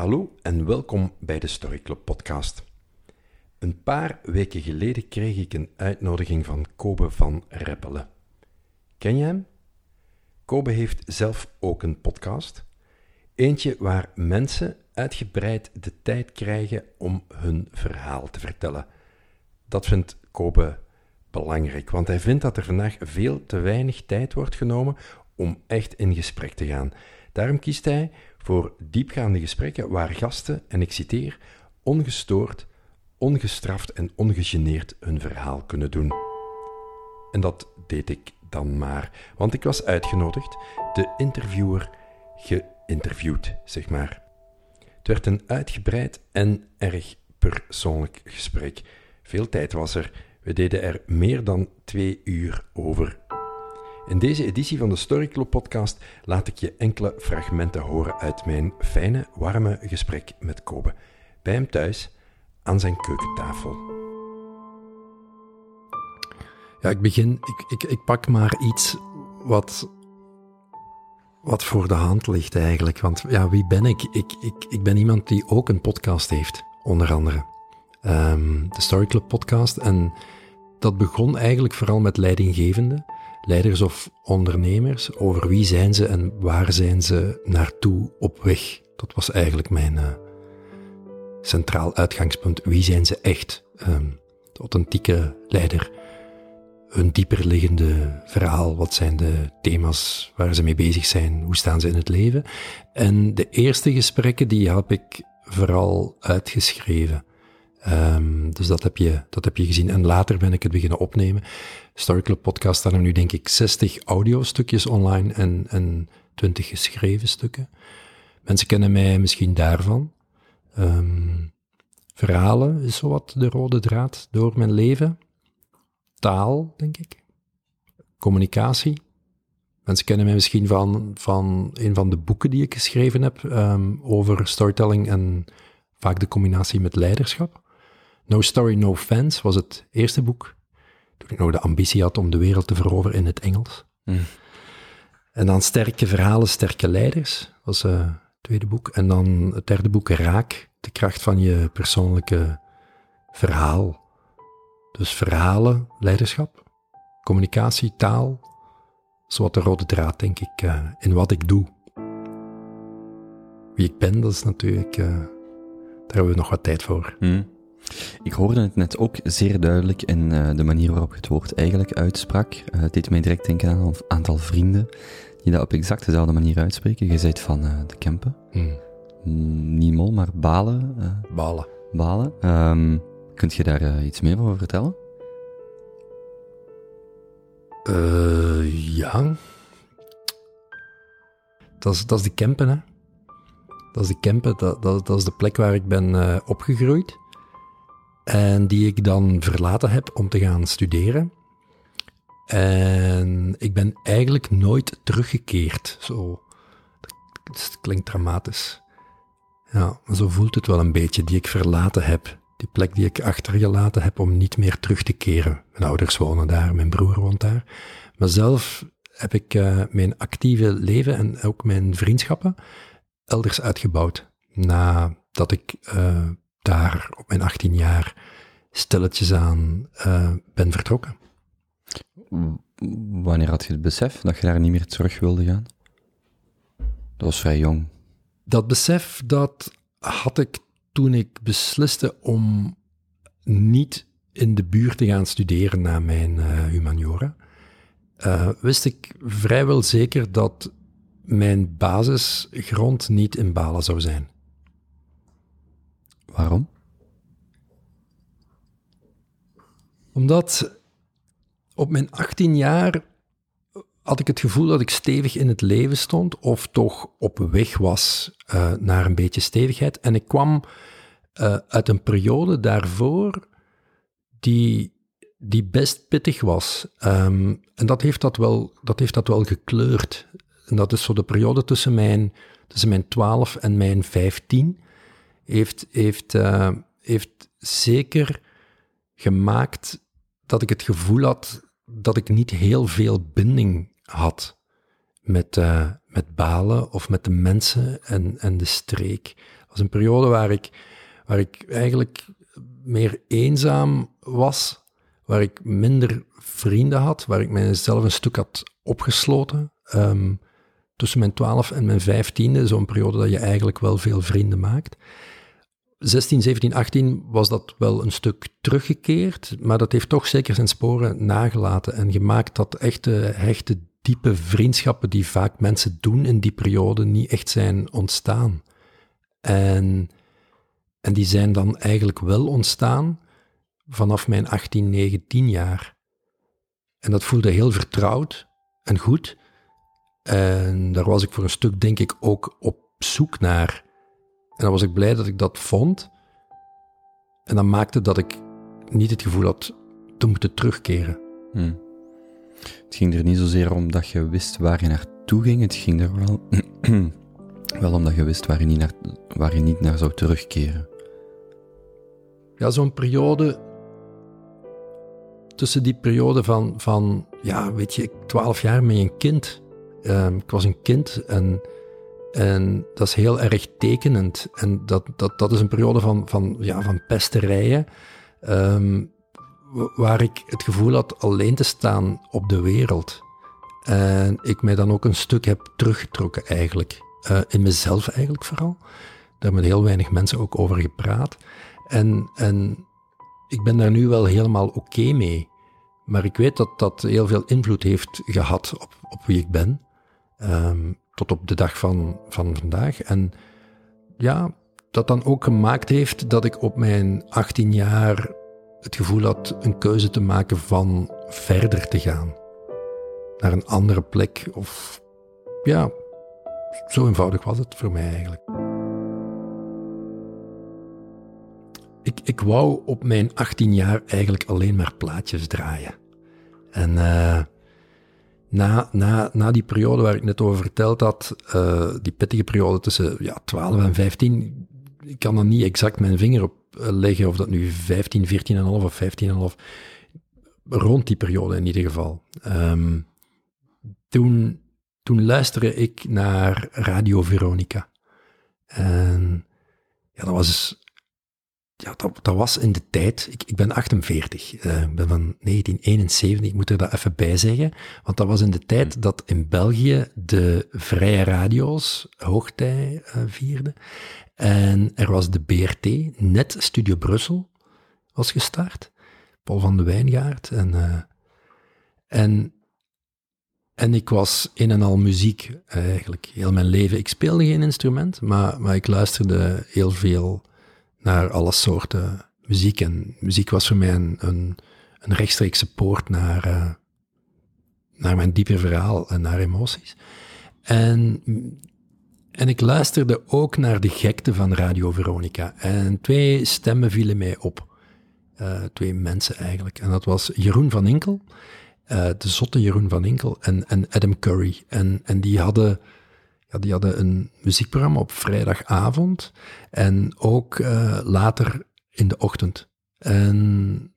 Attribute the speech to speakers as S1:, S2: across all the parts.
S1: Hallo en welkom bij de Story Club podcast. Een paar weken geleden kreeg ik een uitnodiging van Kobe van Reppelen. Ken je hem? Kobe heeft zelf ook een podcast. Eentje waar mensen uitgebreid de tijd krijgen om hun verhaal te vertellen. Dat vindt Kobe belangrijk, want hij vindt dat er vandaag veel te weinig tijd wordt genomen om echt in gesprek te gaan. Daarom kiest hij voor diepgaande gesprekken waar gasten, en ik citeer, ongestoord, ongestraft en ongegeneerd hun verhaal kunnen doen. En dat deed ik dan maar, want ik was uitgenodigd, de interviewer geïnterviewd, zeg maar. Het werd een uitgebreid en erg persoonlijk gesprek. Veel tijd was er. We deden er meer dan twee uur over. In deze editie van de Story Club podcast laat ik je enkele fragmenten horen uit mijn fijne, warme gesprek met Kobe. Bij hem thuis, aan zijn keukentafel. Ja, ik begin, ik, ik, ik pak maar iets wat, wat voor de hand ligt eigenlijk. Want ja, wie ben ik? Ik, ik, ik ben iemand die ook een podcast heeft, onder andere. Um, de Story Club podcast. En dat begon eigenlijk vooral met leidinggevenden leiders of ondernemers, over wie zijn ze en waar zijn ze naartoe op weg. Dat was eigenlijk mijn uh, centraal uitgangspunt. Wie zijn ze echt? Um, de authentieke leider. Hun dieperliggende verhaal. Wat zijn de thema's waar ze mee bezig zijn? Hoe staan ze in het leven? En de eerste gesprekken, die heb ik vooral uitgeschreven. Um, dus dat heb, je, dat heb je gezien. En later ben ik het beginnen opnemen. Story Club podcast staan nu denk ik 60 audiostukjes online en, en 20 geschreven stukken. Mensen kennen mij misschien daarvan. Um, verhalen is zowat de rode draad door mijn leven. Taal, denk ik. Communicatie. Mensen kennen mij misschien van, van een van de boeken die ik geschreven heb um, over storytelling en vaak de combinatie met leiderschap. No Story, No Fans was het eerste boek. Toen ik nog de ambitie had om de wereld te veroveren in het Engels. Mm. En dan Sterke Verhalen, Sterke Leiders, was uh, het tweede boek. En dan het derde boek, Raak, de kracht van je persoonlijke verhaal. Dus verhalen, leiderschap, communicatie, taal, wat de rode draad, denk ik, uh, in wat ik doe. Wie ik ben, dat is natuurlijk, uh, daar hebben we nog wat tijd voor.
S2: Mm. Ik hoorde het net ook zeer duidelijk in uh, de manier waarop je het woord eigenlijk uitsprak. Uh, het deed mij direct denken aan een aantal vrienden die dat op exact dezelfde manier uitspreken. Je zei van uh, de Kempen. Mm. Niet mol, maar Balen.
S1: balen.
S2: Balen. Um, kunt je daar iets meer over vertellen?
S1: ja. Dat is, dat is de Kempen, hè. Dat is de Kempen, dat, dat, dat is de plek waar ik ben opgegroeid en die ik dan verlaten heb om te gaan studeren. En ik ben eigenlijk nooit teruggekeerd. Zo, dat klinkt dramatisch. Ja, maar zo voelt het wel een beetje, die ik verlaten heb. Die plek die ik achtergelaten heb om niet meer terug te keren. Mijn ouders wonen daar, mijn broer woont daar. Maar zelf heb ik uh, mijn actieve leven en ook mijn vriendschappen elders uitgebouwd. Nadat ik uh, daar op mijn 18 jaar stilletjes aan uh, ben vertrokken.
S2: Wanneer had je het besef dat je daar niet meer terug wilde gaan? Dat was vrij jong.
S1: Dat besef, dat had ik toen ik besliste om niet in de buurt te gaan studeren na mijn uh, humaniora. Uh, wist ik vrijwel zeker dat mijn basisgrond niet in Balen zou zijn.
S2: Waarom?
S1: Omdat op mijn 18 jaar had ik het gevoel dat ik stevig in het leven stond, of toch op weg was uh, naar een beetje stevigheid. En ik kwam uh, uit een periode daarvoor die, die best pittig was. Um, en dat heeft dat, wel, dat heeft dat wel gekleurd. En dat is zo de periode tussen mijn, tussen mijn 12 en mijn 15 heeft, heeft, uh, heeft zeker gemaakt dat ik het gevoel had dat ik niet heel veel binding had met, uh, met Balen of met de mensen en, en de streek. was een periode waar ik, waar ik eigenlijk meer eenzaam was, waar ik minder vrienden had, waar ik mijzelf een stuk had opgesloten. Ehm, tussen mijn 12 en mijn 15e, zo'n periode dat je eigenlijk wel veel vrienden maakt. 16, 17, 18 was dat wel een stuk teruggekeerd, maar dat heeft toch zeker zijn sporen nagelaten en gemaakt dat echte, hechte, diepe vriendschappen die vaak mensen doen in die periode niet echt zijn ontstaan. En, en die zijn dan eigenlijk wel ontstaan vanaf mijn 18, 19 jaar. En dat voelde heel vertrouwd en goed. En daar was ik voor een stuk, denk ik, ook op zoek naar. En dan was ik blij dat ik dat vond. En dat maakte dat ik niet het gevoel had te moeten terugkeren.
S2: Hmm. Het ging er niet zozeer om dat je wist waar je naartoe ging. Het ging er wel, wel omdat je wist waar je, niet naar, waar je niet naar zou terugkeren.
S1: Ja, zo'n periode. Tussen die periode van, van ja, weet je, twaalf jaar met een kind. Ehm, ik was een kind en, en dat is heel erg tekenend. En dat, dat, dat is een periode van, van, ja, van pesterijen, ehm, waar ik het gevoel had alleen te staan op de wereld. En ik mij dan ook een stuk heb teruggetrokken eigenlijk. Uh, in mezelf eigenlijk vooral. Daar hebben heel weinig mensen ook over gepraat. En, en ik ben daar nu wel helemaal oké mee. Maar ik weet dat dat heel veel invloed heeft gehad op, op wie ik ben. Um, tot op de dag van, van vandaag. En ja, dat dan ook gemaakt heeft dat ik op mijn 18 jaar het gevoel had een keuze te maken van verder te gaan. Naar een andere plek. Of ja, zo eenvoudig was het voor mij eigenlijk. Ik, ik wou op mijn 18 jaar eigenlijk alleen maar plaatjes draaien. En uh, na, na, na die periode waar ik net over verteld had, uh, die pittige periode tussen ja, 12 en 15, ik kan er niet exact mijn vinger op eh, leggen of dat nu 15, 14,5 of 15,5, rond die periode in ieder geval. Um, toen, toen luisterde ik naar Radio Veronica. En ja, dat was ja, dat, dat was in de tijd, ik, ik ben 48, uh, ik ben van 1971, ik moet er dat even bij zeggen, want dat was in de tijd hmm. dat in België de vrije radio's hoogtij uh, vierden. En er was de BRT, net Studio Brussel was gestart, Paul van de Wijngaard. En, uh, en, en ik was in en al muziek eigenlijk, heel mijn leven. Ik speelde geen instrument, maar, maar ik luisterde heel veel naar alle soorten muziek. En muziek was voor mij een, een, een rechtstreekse poort naar, uh, naar mijn dieper verhaal en naar emoties. En, en ik luisterde ook naar de gekte van Radio Veronica. En twee stemmen vielen mij op. Uh, twee mensen eigenlijk. En dat was Jeroen van Inkel, uh, de zotte Jeroen van Inkel, en, en Adam Curry. En, en die hadden die hadden een muziekprogramma op vrijdagavond en ook uh, later in de ochtend. En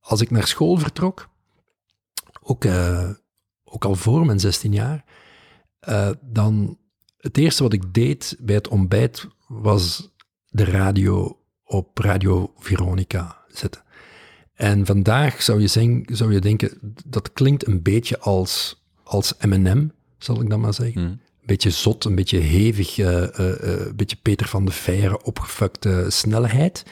S1: als ik naar school vertrok, ook, uh, ook al voor mijn 16 jaar, uh, dan het eerste wat ik deed bij het ontbijt was de radio op Radio Veronica zetten. En vandaag zou je, zing, zou je denken, dat klinkt een beetje als, als M&M, zal ik dan maar zeggen. Hmm. Een beetje zot, een beetje hevig, uh, uh, een beetje Peter van de Veire opgefukte snelheid.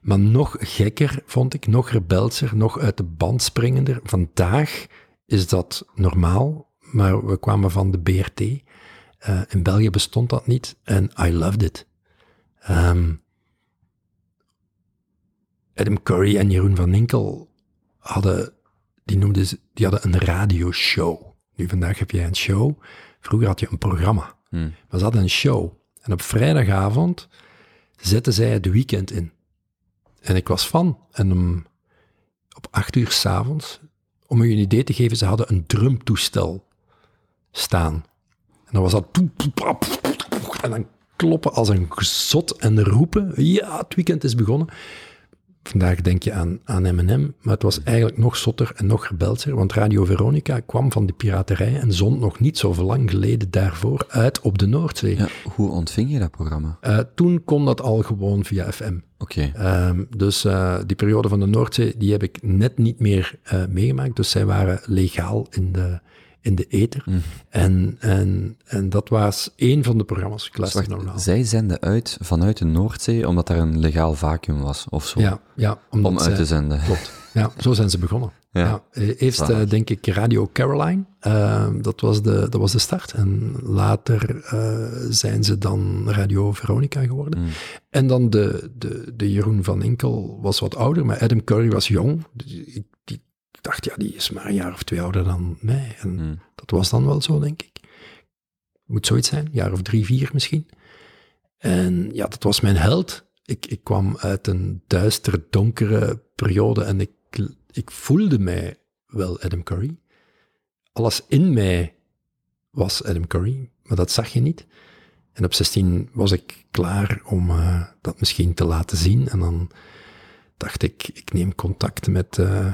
S1: Maar nog gekker vond ik, nog rebelser, nog uit de band springender. Vandaag is dat normaal, maar we kwamen van de BRT. Uh, in België bestond dat niet en I loved it. Um, Adam Curry en Jeroen van Ninkel hadden, die noemden ze, die hadden een radioshow. Nu, vandaag heb jij een show. Vroeger had je een programma. Hmm. Maar ze hadden een show. En op vrijdagavond zetten zij het weekend in. En ik was van. En op acht uur s'avonds, om je een idee te geven, ze hadden een drumtoestel staan. En dan was dat... En dan kloppen als een zot en roepen. Ja, het weekend is begonnen. Vandaag denk je aan, aan M&M, maar het was eigenlijk nog zotter en nog rebelser, want Radio Veronica kwam van de piraterij en zond nog niet zo lang geleden daarvoor uit op de Noordzee.
S2: Ja, hoe ontving je dat programma?
S1: Uh, toen kon dat al gewoon via FM.
S2: Oké.
S1: Okay. Um, dus uh, die periode van de Noordzee, die heb ik net niet meer uh, meegemaakt, dus zij waren legaal in de, in de ether. Mm. En, en, en dat was één van de programma's. Ik
S2: dus wacht, zij zenden uit vanuit de Noordzee omdat er een legaal vacuüm was, of zo?
S1: Ja, ja
S2: om uit te zenden.
S1: Klopt. Ja, zo zijn ze begonnen. Ja. ja eerst uh, denk ik Radio Caroline, uh, dat, was de, dat was de start. En later uh, zijn ze dan Radio Veronica geworden. Mm. En dan de, de, de Jeroen van Inkel was wat ouder, maar Adam Curry was jong. Ik dacht, ja, die is maar een jaar of twee ouder dan mij. En
S2: Hmm.
S1: dat was dan wel zo, denk ik. Moet zoiets zijn, een jaar of drie, vier misschien. En ja, dat was mijn held. Ik, ik kwam uit een duistere, donkere periode en ik, ik voelde mij wel Adam Curry. Alles in mij was Adam Curry, maar dat zag je niet. En op 16 was ik klaar om uh, dat misschien te laten zien. En dan dacht ik, ik neem contact met... Uh,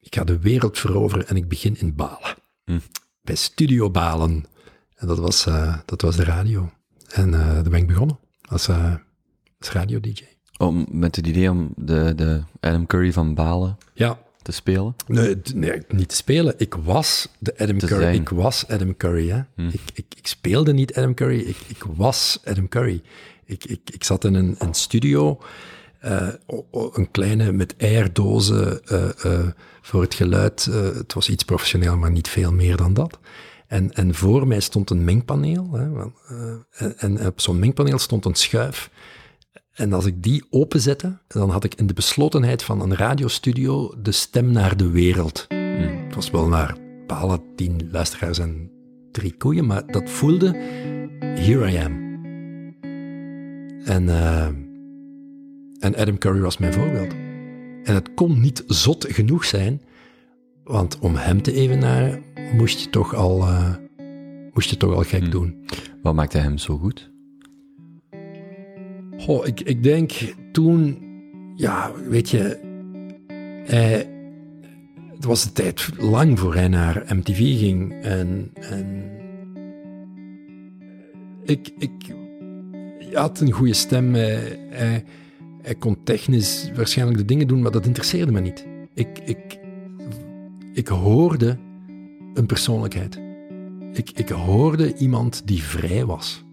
S1: ik ga de wereld veroveren en ik begin in Balen.
S2: Hm.
S1: Bij Studio Balen. En dat was, uh, dat was de radio. En uh, daar ben ik begonnen als, uh, als radio-dj.
S2: Om, met het idee om de, de Adam Curry van Balen
S1: ja.
S2: te spelen?
S1: Nee, nee, niet te spelen. Ik was de Adam
S2: Te
S1: Curry.
S2: zijn.
S1: Ik was Adam Curry. Hè?
S2: Hm.
S1: Ik, ik, ik speelde niet Adam Curry, ik, ik was Adam Curry. Ik, ik, ik zat in een, een studio, uh, een kleine met eierdozen uh, uh, voor het geluid. het was iets professioneel, maar niet veel meer dan dat. En, en voor mij stond een mengpaneel. Hè, en, en op zo'n mengpaneel stond een schuif. En als ik die openzette, dan had ik in de beslotenheid van een radiostudio de stem naar de wereld.
S2: Mm.
S1: Het was wel naar balen, tien luisteraars en drie koeien, maar dat voelde, here I am. En, en Adam Curry was mijn voorbeeld. En het kon niet zot genoeg zijn, want om hem te evenaren moest je toch al, uh, moest je toch al gek
S2: Mm.
S1: doen.
S2: Wat maakte hem zo goed?
S1: Goh, ik, ik denk toen, ja, weet je, hij, het was de tijd lang voor hij naar MTV ging. En, en ik, ik hij had een goede stem. Hij, hij, hij, kon technisch waarschijnlijk de dingen doen, maar dat interesseerde me niet. Ik, ik, ik hoorde een persoonlijkheid. Ik, ik hoorde iemand die vrij was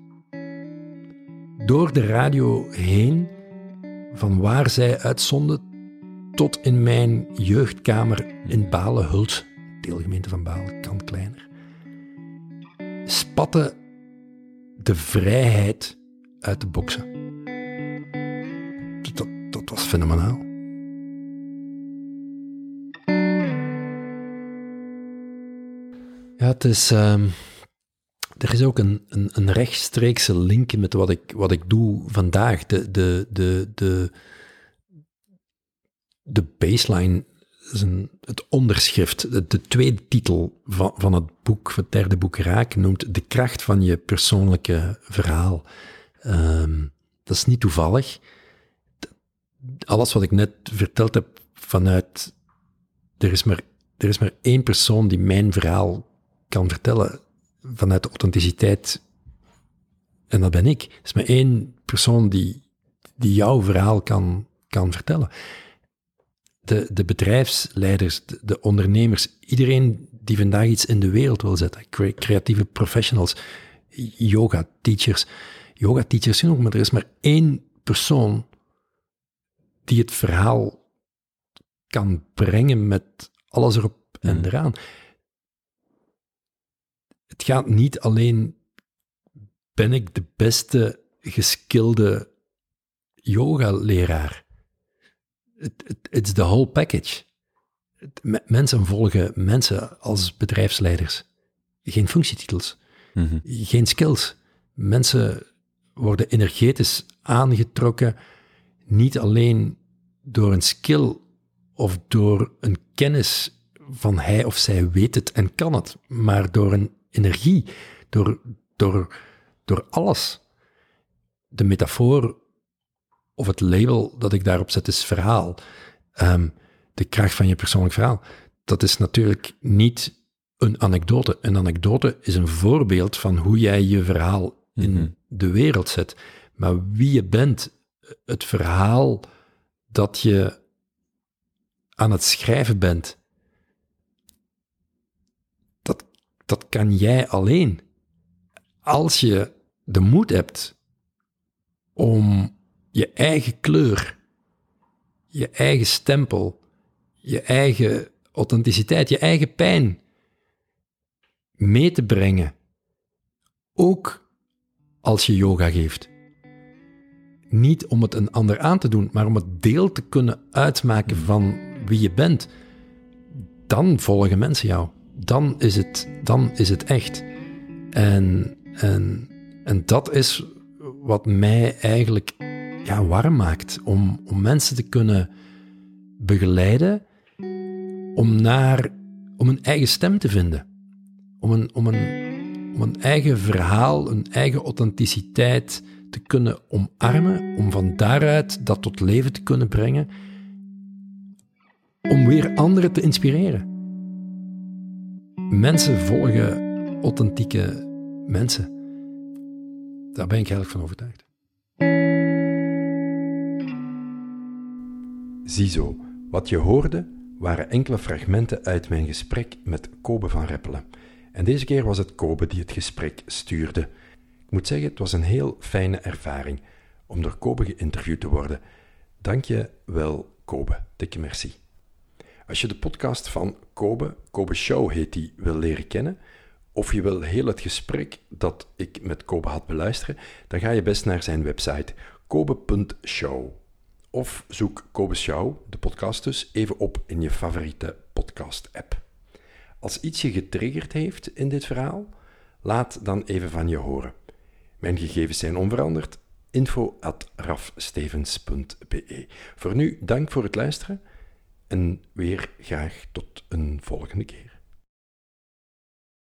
S1: door de radio heen, van waar zij uitzonden, tot in mijn jeugdkamer in Balen-Hult, deelgemeente van Balen, kan kleiner, spatte de vrijheid uit de boksen. Dat was fenomenaal. Ja, het is... Um er is ook een, een, een, rechtstreekse link met wat ik, wat ik doe vandaag. De, de, de, de, de baseline is een, het onderschrift, de, de, tweede titel van, van het boek, het derde boek Raak, noemt De kracht van je persoonlijke verhaal. Um, dat is niet toevallig. Alles wat ik net verteld heb vanuit. Er is maar, er is maar één persoon die mijn verhaal kan vertellen vanuit de authenticiteit. En dat ben ik. Er is maar één persoon die, die jouw verhaal kan, kan vertellen. De, de bedrijfsleiders, de, de ondernemers, iedereen die vandaag iets in de wereld wil zetten, creatieve professionals, yoga teachers, yoga teachers genoeg, maar er is maar één persoon die het verhaal kan brengen met alles erop en eraan het gaat niet alleen, ben ik de beste geskilde yoga-leraar. Het is de whole package. Mensen volgen mensen als bedrijfsleiders. Geen functietitels,
S2: mm -hmm.
S1: geen skills. Mensen worden energetisch aangetrokken, niet alleen door een skill of door een kennis van hij of zij weet het en kan het, maar door een energie, door, door, door alles. De metafoor of het label dat ik daarop zet is verhaal. Ehm, de kracht van je persoonlijk verhaal. Dat is natuurlijk niet een anekdote. Een anekdote is een voorbeeld van hoe jij je verhaal in
S2: Mhm.
S1: de wereld zet. Maar wie je bent, het verhaal dat je aan het schrijven bent, dat, dat kan jij alleen. Als je de moed hebt om je eigen kleur, je eigen stempel, je eigen authenticiteit, je eigen pijn mee te brengen, ook als je yoga geeft. Niet om het een ander aan te doen, maar om het deel te kunnen uitmaken van wie je bent. Dan volgen mensen jou. Dan is het, dan is het echt. En, en, en dat is wat mij eigenlijk ja, warm maakt. Om, om mensen te kunnen begeleiden om, naar, om een eigen stem te vinden. Om een, om, een, om een eigen verhaal, een eigen authenticiteit te kunnen omarmen. Om van daaruit dat tot leven te kunnen brengen. Om weer anderen te inspireren. Mensen volgen authentieke mensen. Daar ben ik eigenlijk van overtuigd. Ziezo, wat je hoorde waren enkele fragmenten uit mijn gesprek met Kobe van Reppelen. En deze keer was het Kobe die het gesprek stuurde. Ik moet zeggen, het was een heel fijne ervaring om door Kobe geïnterviewd te worden. Dank je wel, Kobe. Dikke merci. Als je de podcast van Kobe, Kobe Show heet die, wil leren kennen, of je wil heel het gesprek dat ik met Kobe had beluisteren, dan ga je best naar zijn website kobe.show. Of zoek Kobe Show, de podcast dus, even op in je favoriete podcast-app. Als iets je getriggerd heeft in dit verhaal, laat dan even van je horen. Mijn gegevens zijn onveranderd. info at rafstevens.be. Voor nu, dank voor het luisteren en weer graag tot een volgende keer.